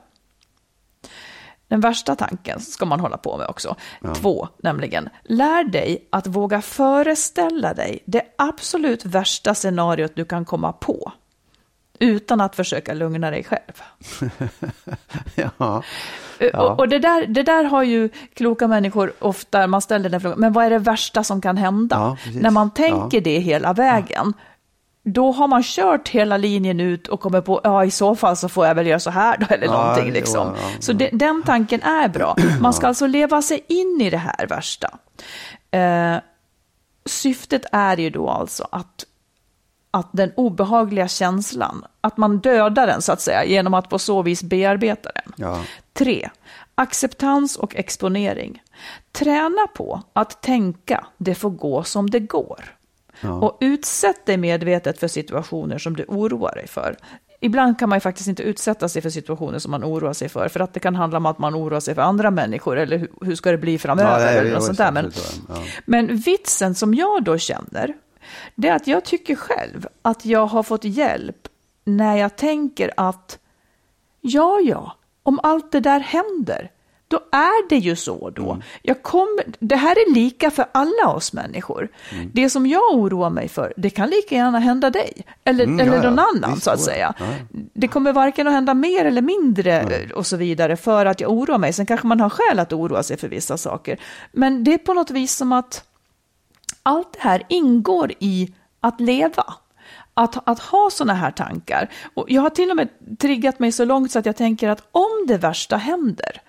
Den värsta tanken ska man hålla på med också. Två, nämligen, lär dig att våga föreställa dig det absolut värsta scenariot du kan komma på. Utan att försöka lugna dig själv. *laughs* Ja. Eh, Och, och det, där, det där har ju kloka människor ofta, man ställer den frågan, men vad är det värsta som kan hända? Ja. När man tänker Ja. det hela vägen, då har man kört hela linjen ut och kommer på, ja i så fall så får jag väl göra så här då, eller Ja, någonting liksom. ja, Så det, den tanken är bra. *clears throat* Man ska alltså leva sig in i det här värsta. Eh, syftet är ju då alltså att att den obehagliga känslan, att man dödar den så att säga, genom att på så vis bearbeta den. Ja. 3. Acceptans och exponering. Träna på att tänka det får gå som det går. Och utsätt dig medvetet för situationer som du oroar dig för. Ibland kan man ju faktiskt inte utsätta sig för situationer som man oroar sig för, för att det kan handla om att man oroar sig för andra människor, eller hur, hur ska det bli framöver, Ja, eller något sånt där. Men, ja. men vitsen som jag då känner, det är att jag tycker själv att jag har fått hjälp när jag tänker att ja, ja, om allt det där händer, då är det ju så då. Mm. Jag kommer, det här är lika för alla oss människor. Mm. Det som jag oroar mig för, det kan lika gärna hända dig. Eller, Mm, eller ja, ja. någon annan, Visst, så att säga. det. Ja. Det kommer varken att hända mer eller mindre eh, och så vidare för att jag oroar mig. Sen kanske man har skäl att oroa sig för vissa saker. Men det är på något vis som att allt det här ingår i att leva. Att, att ha sådana här tankar. Och jag har till och med triggat mig så långt så att jag tänker att om det värsta händer,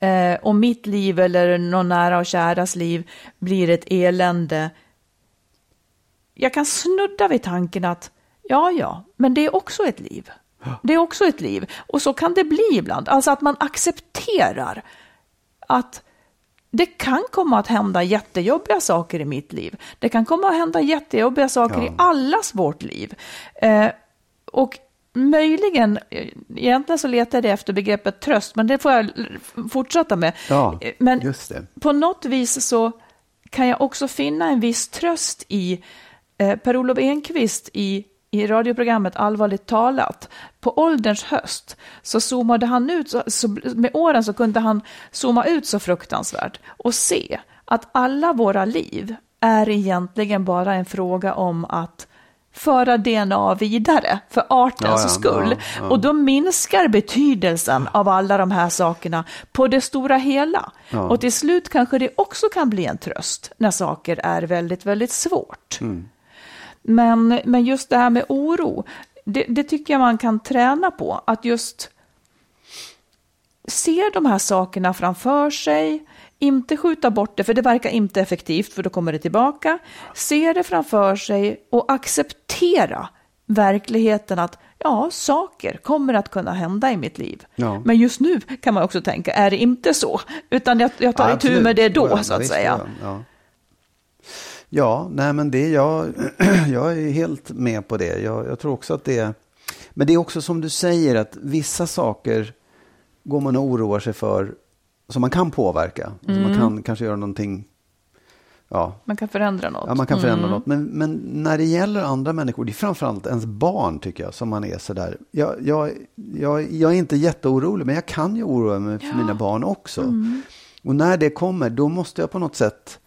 eh, och mitt liv eller någon nära och käras liv blir ett elände, jag kan snudda vid tanken att ja, ja, men det är också ett liv. Det är också ett liv. Och så kan det bli ibland. Alltså att man accepterar att det kan komma att hända jättejobbiga saker i mitt liv. Det kan komma att hända jättejobbiga saker i allas vårt liv. Eh, och möjligen, egentligen så letar jag efter begreppet tröst, men det får jag fortsätta med. Ja, men just det. på något vis så kan jag också finna en viss tröst i eh, Per-Olof Enquist i, i radioprogrammet Allvarligt talat. På ålderns höst så zoomade han ut, så, så, med åren så kunde han zooma ut så fruktansvärt och se att alla våra liv är egentligen bara en fråga om att föra DNA vidare för artens Ja, skull. ja, ja. Och då minskar betydelsen av alla de här sakerna på det stora hela. Och till slut kanske det också kan bli en tröst när saker är väldigt, väldigt svårt. Men, men just det här med oro, det, det tycker jag man kan träna på. Att just se de här sakerna framför sig, inte skjuta bort det, för det verkar inte effektivt, för då kommer det tillbaka. Se det framför sig och acceptera verkligheten att ja, saker kommer att kunna hända i mitt liv. Ja. Men just nu kan man också tänka, är det inte så? Utan jag, jag tar Ja, itu med det då, Ja, så att visst, säga. Ja, ja. nej men det jag, *clears throat* jag är helt med på det. Jag, jag tror också att det men det är också som du säger att vissa saker går man och oroar sig för som man kan påverka. Alltså Mm. man kan kanske göra någonting, ja, Man kan förändra något. Ja, man kan förändra Mm. något. Men, men när det gäller andra människor, det är framförallt ens barn tycker jag, som man är sådär. Jag, jag, jag, jag är inte jätteorolig, men jag kan ju oroa mig för mina barn också. Mm. Och när det kommer, då måste jag på något sätt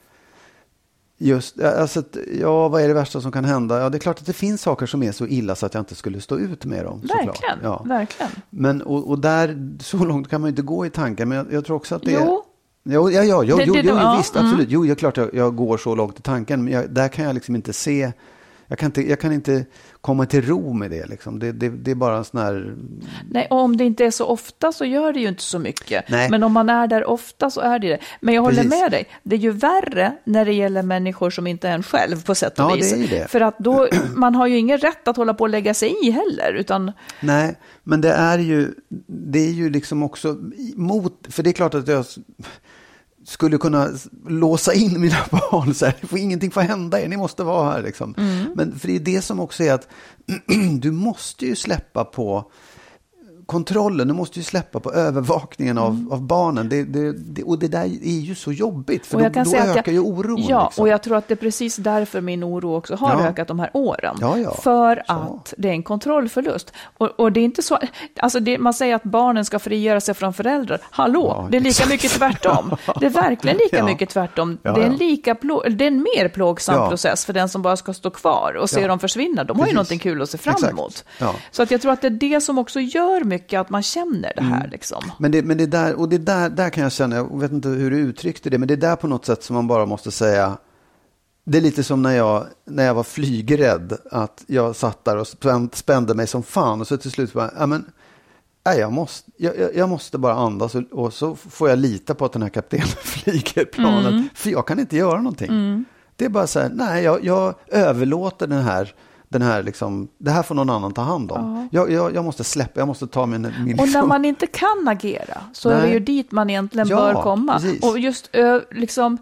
Just, alltså, ja, vad är det värsta som kan hända? Ja, det är klart att det finns saker som är så illa så att jag inte skulle stå ut med dem. Verkligen, Ja. verkligen. Men, och, och där, så långt kan man ju inte gå i tanken, men jag, jag tror också att det är... Jo. Jo, ja, ja, jo, Det- jo, det- jo, ja, visst, mm. absolut. Jo, det är klart jag, jag går så långt i tanken, men jag, där kan jag liksom inte se... Jag kan inte, jag kan inte komma till ro med det. Liksom. Det, det, det är bara en sån här... Nej, och om det inte är så ofta så gör det ju inte så mycket. Nej. Men om man är där ofta så är det det. Men jag håller Precis. med dig, det är ju värre när det gäller människor som inte är en själv på sätt och Ja, det vis. är ju det. För att då, *clears throat* man har ju ingen rätt att hålla på och lägga sig i heller, utan Nej, men det är ju, det är ju liksom också mot... För det är klart att jag skulle kunna låsa in mina *laughs* barn så här. Får ingenting får hända er, ni måste vara här liksom. Men för det är det som också är att *clears throat* du måste ju släppa på kontrollen, du måste ju släppa på övervakningen av, av barnen. Det, det, det, och det där är ju så jobbigt, för då, då ökar jag, ju oron. Ja, liksom. och jag tror att det är precis därför min oro också har Ja. ökat de här åren. Ja, ja. För Så. att det är en kontrollförlust. Och, och det är inte så, alltså man säger att barnen ska frigöra sig från föräldrar. Hallå, det är lika mycket tvärtom. Det är verkligen lika mycket tvärtom. Det, är en lika plå, det är en mer plågsam process för den som bara ska stå kvar och se dem försvinna. De har ju Precis. någonting kul att se fram emot. Så att jag tror att det är det som också gör mycket att man känner det här. Liksom. Men det, men det där, och det där, där kan jag känna, jag vet inte hur du uttryckte det, men det är där på något sätt som man bara måste säga, det är lite som när jag, när jag var flygrädd, att jag satt där och spände mig som fan och så till slut bara, ja men, nej, jag, måste, jag, jag- måste bara andas och, och så får jag lita på att den här kaptenen *laughs* flyger planet, Mm. för jag kan inte göra någonting. Det är bara så här, nej, jag, jag överlåter den här den här liksom, det här får någon annan ta hand om. Jag, jag, jag måste släppa, jag måste ta min... min Och när liksom- man inte kan agera så är det Nej. ju dit man egentligen Ja, bör komma. precis. Och just liksom,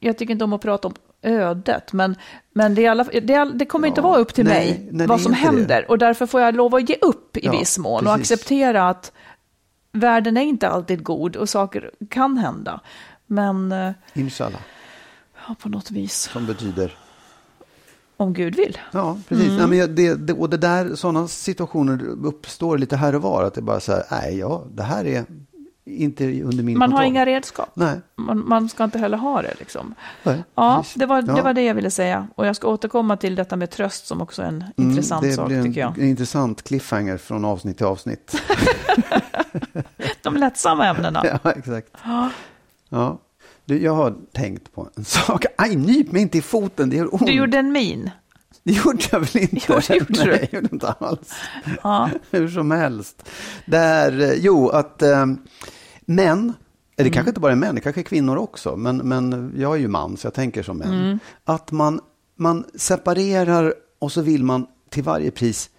jag tycker inte om att prata om ödet, men, men det, alla, det, det kommer inte Ja, vara upp till nej, mig nej, vad som inte det. händer. Och därför får jag lov att ge upp i Ja, viss mån och precis. acceptera att världen är inte alltid god och saker kan hända. Men Inshallah, ja, på något vis, som betyder... om Gud vill. Ja, precis. Mm. Nej, men jag- det, det, och det där, sådana situationer uppstår lite här och var. Att det bara så här, nej, ja, det här är inte under min Man har kontroll. inga redskap. Nej, Man, man ska inte heller ha det. Liksom. nej Ja, precis. det var, det Ja. var det jag ville säga. Och jag ska återkomma till detta med tröst som också är en Mm, intressant det sak blir en, tycker jag. en intressant cliffhanger från avsnitt till avsnitt. *laughs* De lättsamma ämnena. *laughs* ja, exakt. Ja. Du, jag har tänkt på en *laughs* sak. Aj, nyp mig inte i foten, det gör ont. Du gjorde en min. Det gjorde jag väl inte? *laughs* Jo, det gjorde Nej, du. jag gjorde inte alls. Ja. *laughs* Hur som helst. Där, eh, jo, att eh, män, det kanske inte bara är män, det kanske är kvinnor också, men, men jag är ju man så jag tänker som män. Att man, man separerar och så vill man till varje pris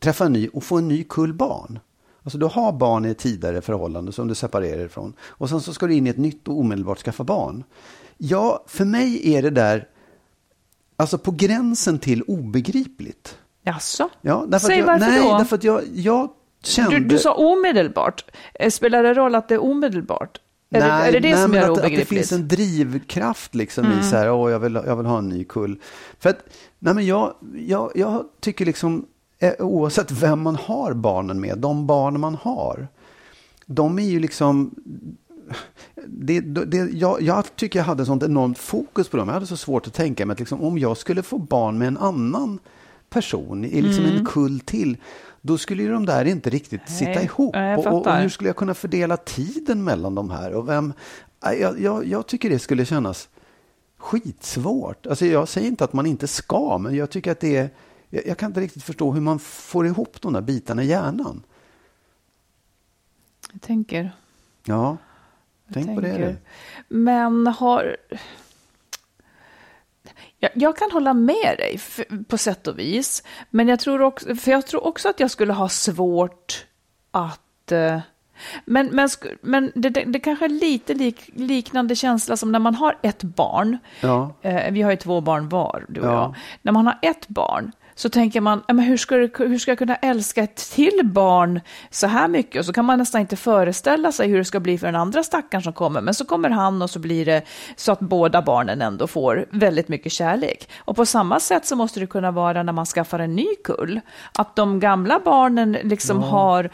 träffa en ny och få en ny kull barn. Alltså du har barn i ett tidigare förhållande som du separerar ifrån. Och sen så ska du in i ett nytt och omedelbart skaffa barn. Ja, för mig är det där alltså på gränsen till obegripligt. Jaså? Ja, därför Säg jag, varför nej, då? därför att jag, jag kände... Du, du sa omedelbart. Eh, Spelar det roll att det är omedelbart? Är, det, är det det som men gör det att, att det obegripligt? Mm. finns en drivkraft liksom i så här, åh, jag vill, jag vill ha en ny kull. För att, nej men jag, jag, jag tycker liksom, oavsett vem man har barnen med, de barn man har, de är ju liksom, det, det, jag, jag tycker jag hade sånt enormt fokus på dem. Jag hade så svårt att tänka mig att liksom, om jag skulle få barn med en annan person, i liksom Mm. en kull till, då skulle ju de där inte riktigt sitta Nej, ihop. nej, jag och, och, och hur skulle jag kunna fördela tiden mellan de här? Och vem, jag, jag, jag tycker det skulle kännas skitsvårt. Alltså jag säger inte att man inte ska, men jag tycker att det är... Jag, jag kan inte riktigt förstå hur man får ihop de där bitarna i hjärnan. Jag tänker. Ja, Jag tänk på det. tänker. Men har... Jag, jag kan hålla med dig på sätt och vis. Men jag tror också, för jag tror också att jag skulle ha svårt att... eh, Men, men, men det, det, det kanske är lite lik, liknande känsla som när man har ett barn. Ja. Eh, vi har ju två barn var, du och Ja. jag. När man har ett barn så tänker man, "Ja, men hur, ska det, hur ska jag kunna älska ett till barn så här mycket? Och så kan man nästan inte föreställa sig hur det ska bli för den andra stackaren som kommer. Men så kommer han och så blir det så att båda barnen ändå får väldigt mycket kärlek. Och på samma sätt så måste det kunna vara när man skaffar en ny kull. Att de gamla barnen liksom har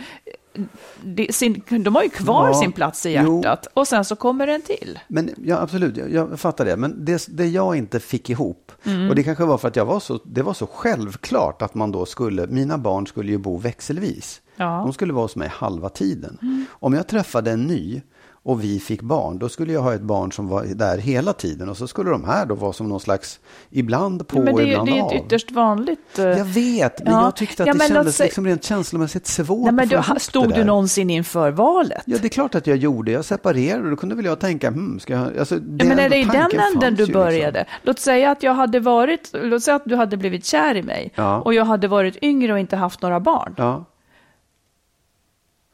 det- sin, de har ju kvar Ja, sin plats i jo. hjärtat och sen så kommer den till. Men ja, absolut, jag, jag fattar det. Men det, det jag inte fick ihop, Mm. och det kanske var för att jag var så, det var så självklart att man då skulle, mina barn skulle ju bo växelvis. Ja. Mm. De skulle vara hos mig halva tiden. Om jag träffade en ny och vi fick barn, då skulle jag ha ett barn som var där hela tiden och så skulle de här då vara som någon slags, ibland på Men och det, är ju- ibland det är ju av. ett ytterst vanligt... eh, Jag vet, men Ja. jag tyckte att Ja, det men kändes säg- liksom rent känslomässigt svårt Nej, men du, stod du någonsin inför valet? Ja, det är klart att jag gjorde. Jag separerade och då kunde väl jag tänka, hmm, ska jag... Alltså, det Ja, men är det i den änden du liksom. började? Låt säga att jag hade varit, låt säga att du hade blivit kär i mig och jag hade varit yngre och inte haft några barn.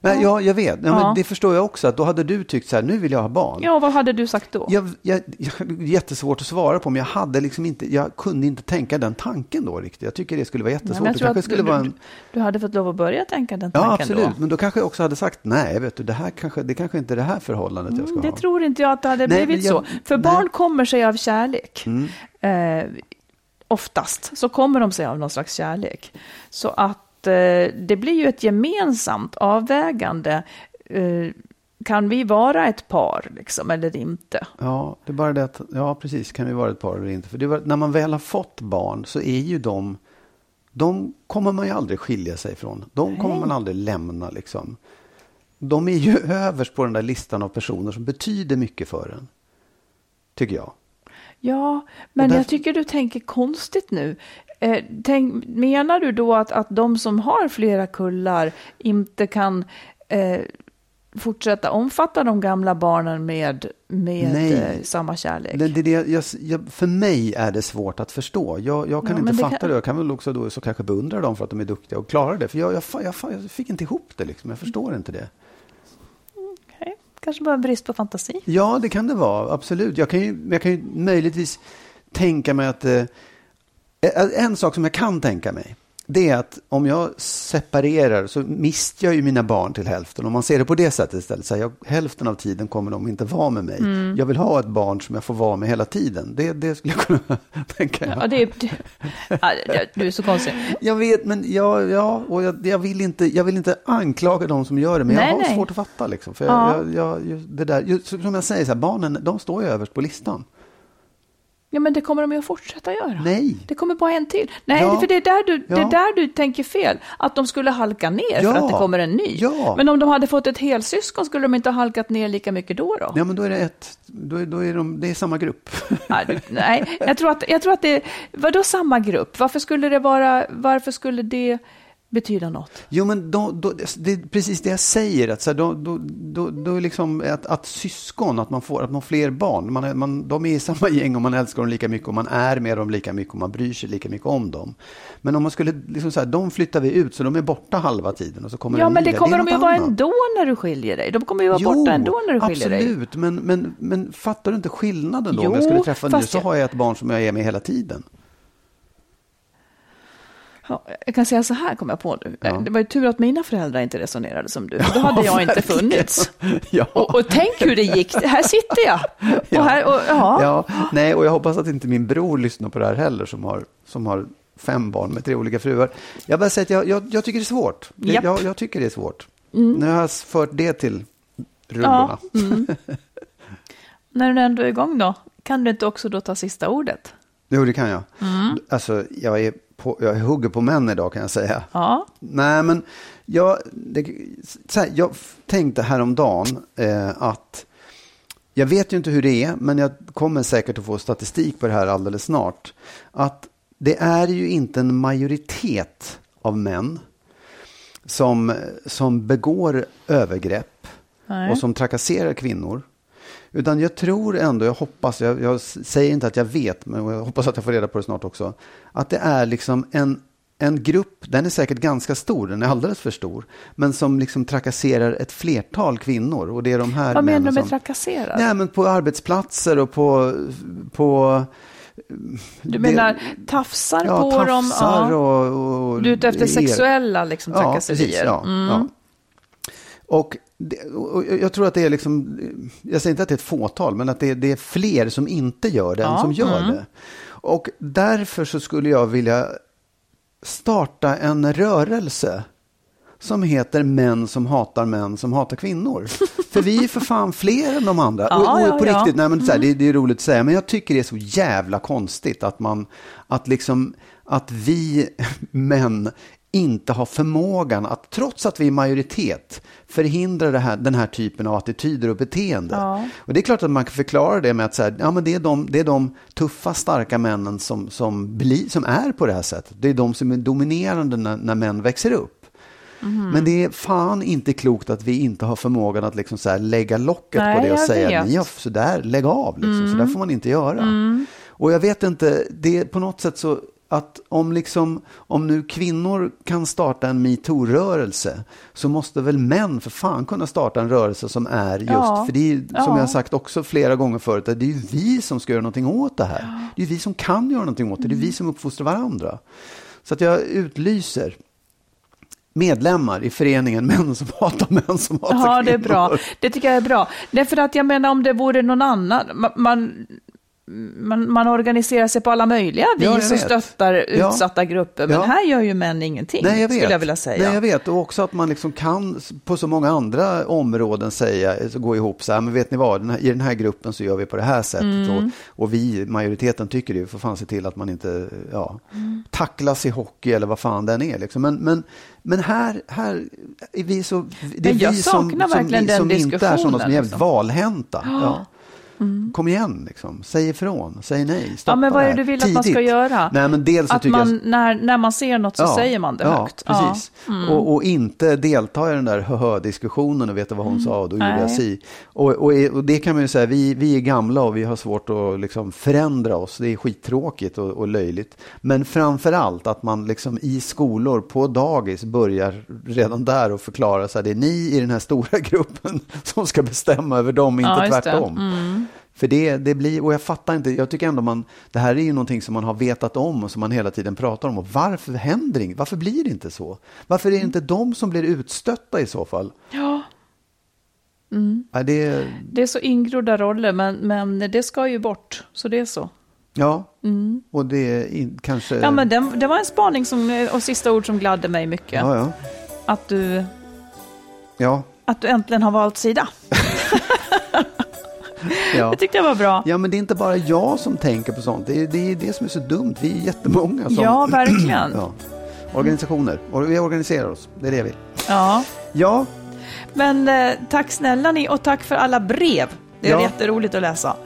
Ja. Nej, ja, jag vet. Ja, Ja. Men det förstår jag också. Att då hade du tyckt så här, nu vill jag ha barn. Ja, vad hade du sagt då? Jag, jag, jag, jättesvårt att svara på, men jag, hade liksom inte, jag kunde inte tänka den tanken då riktigt. Jag tycker det skulle vara Nej, jättesvårt. men jag det tror att skulle du, vara en... du hade fått lov att börja tänka den Ja, tanken absolut. då. Men då kanske jag också hade sagt, nej, vet du, det här kanske, det kanske inte är det här förhållandet jag ska Mm, det ha. tror inte jag att det hade Nej, blivit så. För nej. Mm. barn kommer sig av kärlek. Eh, oftast så kommer de sig av någon slags kärlek. Så att det blir ju ett gemensamt avvägande. Eh, kan vi vara ett par liksom, eller inte? Ja, det är bara det att, ja precis, kan vi vara ett par eller inte? För var, när man väl har fått barn så är ju de, de kommer man ju aldrig skilja sig från. De kommer man aldrig lämna liksom. De är ju *laughs* överst på den där listan av personer som betyder mycket för en. Tycker jag. Ja, men därför- jag tycker du tänker konstigt nu. Eh, tänk, menar du då att, att de som har flera kullar inte kan eh, fortsätta omfatta de gamla barnen med, med Nej. eh, samma kärlek? Det, det, det, jag, jag, för mig är det svårt att förstå. Jag, jag kan Ja, inte fatta kan- det. Jag kan väl också då så kanske beundra dem för att de är duktiga och klarar det. För jag, jag, fick inte ihop det liksom. Jag förstår inte det. Okej, Kanske bara en brist på fantasi. Ja, det kan det vara. Absolut. Jag kan ju, jag kan ju möjligtvis tänka mig att... Eh, en sak som jag kan tänka mig, det är att om jag separerar så mister jag ju mina barn till hälften. Om man ser det på det sättet istället, så här, jag, hälften av tiden kommer de inte vara med mig. Mm. Jag vill ha ett barn som jag får vara med hela tiden. Det, det skulle jag kunna *laughs* tänka mig. Ja, det är, det, ja, du är så konstig. Jag vet, men jag, ja, och jag, jag, vill inte, jag vill inte anklaga de som gör det, men Nej, jag har nej. svårt att fatta. Liksom, för Ja. jag, jag, jag, det där, just, som jag säger, så här, barnen de står ju överst på listan. Ja, men det kommer de ju att fortsätta göra. Nej. Det kommer bara en till. Nej, Ja. för det är, där du, det är Ja. där du tänker fel. Att de skulle halka ner Ja. för att det kommer en ny. Ja. Men om de hade fått ett helsyskon skulle de inte ha halkat ner lika mycket då? då? Ja, men då är det ett, då är, då är de, det är samma grupp. *laughs* Nej, Nej, jag tror att, jag tror att det... Vadå samma grupp? Varför skulle det vara... Varför skulle det betyda något? Jo, men då, då, det är precis det jag säger. Att, så här, då, då, då, då liksom att, att syskon, att man får att man får fler barn. Man man, de är i samma gäng och man älskar dem lika mycket och man är med dem lika mycket och man bryr sig lika mycket om dem. Men om man skulle, liksom så här, de flyttar vi ut så de är borta halva tiden och så kommer Ja, en men det där. kommer är de ju vara ändå när du skiljer dig. De kommer ju vara borta ändå när du skiljer dig. absolut. Men, men, men fattar du inte skillnaden då? Jo, om jag skulle träffa fast så jag- har jag ett barn som jag är med hela tiden. Ja, jag kan säga så här, kom jag på nu. Ja. Det var ju tur att mina föräldrar inte resonerade som du. Då hade jag inte funnits. Ja. Och, och tänk hur det gick. Här sitter jag. Och här, och, ja. Ja, nej, och jag hoppas att inte min bror lyssnar på det här heller som har, som har fem barn med tre olika fruar. Jag bara säger att jag, jag, jag tycker det är svårt. Japp. jag, jag tycker det är svårt. Nu har jag fört det till rullorna. *laughs* Mm. När du ändå är igång då, kan du inte också då ta sista ordet? Jo, det kan jag. Mm. Alltså, jag är, på, jag hugger på män idag kan jag säga. Ja. Nej, men jag, det, här, jag tänkte häromdagen eh, att jag vet ju inte hur det är, men jag kommer säkert att få statistik på det här alldeles snart. Att det är ju inte en majoritet av män som, som begår övergrepp Nej. och som trakasserar kvinnor. Utan jag tror ändå, jag hoppas, jag, jag säger inte att jag vet, men jag hoppas att jag får reda på det snart också, att det är liksom en, en grupp, den är säkert ganska stor, den är alldeles för stor, men som liksom trakasserar ett flertal kvinnor. Och det är de här Vad menar du med som, trakasserad? Nej, men på arbetsplatser och på, på du det- menar tafsar ja, på dem? tafsar Ja. och, och Du är ute efter er- sexuella liksom, trakasserier? Ja, precis, ja, Mm. ja. Och, det, och jag tror att det är liksom, jag säger inte att det är ett fåtal, men att det är, det är fler som inte gör det än Ja, som gör mm. det. Och därför så skulle jag vilja starta en rörelse som heter Män som hatar män som hatar kvinnor. *laughs* för vi är för fan fler än de andra. Ja, och, och på ja. Mm. riktigt, nej, men så här, det, det är roligt att säga, men jag tycker det är så jävla konstigt att man, att liksom, att vi män inte har förmågan att, trots att vi är majoritet, förhindra här, den här typen av attityder och beteende. Ja. Och det är klart att man kan förklara det med att så här, ja, men det, är de, det är de tuffa, starka männen som, som, bli, som är på det här sättet. Det är de som är dominerande när, när män växer upp. Mhm. Men det är fan inte klokt att vi inte har förmågan att liksom så lägga locket Nej, på det och säga. Mm. har så där, lägg av, liksom. så där får man inte göra. Och jag vet inte, det på något sätt så att om, liksom, om nu kvinnor kan starta en metoo-rörelse så måste väl män för fan kunna starta en rörelse som är just, Ja. för det är som Ja. jag har sagt också flera gånger förut, att det är ju vi som ska göra någonting åt det här. Det är ju vi som kan göra någonting åt det, det är vi som uppfostrar varandra. Så att jag utlyser medlemmar i föreningen Män som hatar män som hatar Ja, det är kvinnor. bra. Det tycker jag är bra. Därför att jag menar om det vore någon annan, ma- man, man, man organiserar sig på alla möjliga Ja, vis och stöttar Ja. utsatta grupper. Men Ja. här gör ju män ingenting, Nej, jag vet. skulle jag vilja säga. Nej, jag vet. Och också att man liksom kan på så många andra områden säga, så gå ihop så här, men vet ni vad, den här, i den här gruppen så gör vi på det här sättet. Mm. Och, och vi, majoriteten, tycker det, för fan se till att man inte ja, Mm. tacklas i hockey eller vad fan den är. Liksom. Men, men, men här, här är vi så, det är vi som, saknar som, verkligen den som inte är sådana som är liksom. valhänta. Ja. Kom igen, liksom. säg ifrån, säg nej, stoppa Ja, men vad är det du vill att man ska Tidigt. göra? Nej, men dels Att tycker jag- man, när, när man ser något så säger man det ja, högt. Mm. Precis. Och, och inte delta i den där hö-diskussionen och veta vad hon sa och då gjorde jag Mm. Nej. si. Och, och, och det kan man ju säga, vi, vi är gamla och vi har svårt att liksom förändra oss. Det är skittråkigt och, och löjligt. Men framför allt att man liksom i skolor på dagis börjar redan där och förklara så här, det är ni i den här stora *laughs* gruppen som ska bestämma över dem, inte Ja, just det. För det, det blir, och jag fattar inte, jag tycker ändå man, det här är ju någonting som man har vetat om och som man hela tiden pratar om. Och varför händer inget? Varför blir det inte så? Varför är det inte de som blir utstötta i så fall? Ja, Ja, det, det är så ingrodda roller, men, men det ska ju bort. Så det är så. ja. och det är kanske... Ja, men det, det var en spaning som, och sista ord som gladde mig mycket. ja, ja. Att, du, Ja, att du äntligen har valt sida. *laughs* ja. Det tyckte jag var bra. ja, men det är inte bara jag som tänker på sånt. Det är det, är det som är så dumt. Vi är jättemånga som... Ja, verkligen. *clears throat* ja. Organisationer. Och vi organiserar oss. Det är det jag vill. Ja. Ja, Men eh, tack snälla ni och tack för alla brev. Det är Ja. jätteroligt att läsa.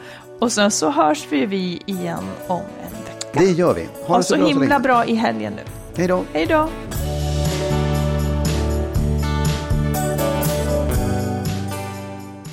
Och sen så hörs vi vi igen om en vecka. det gör vi. Ha Ha det så bra himla länge. bra i helgen nu. Hej då. Hej då!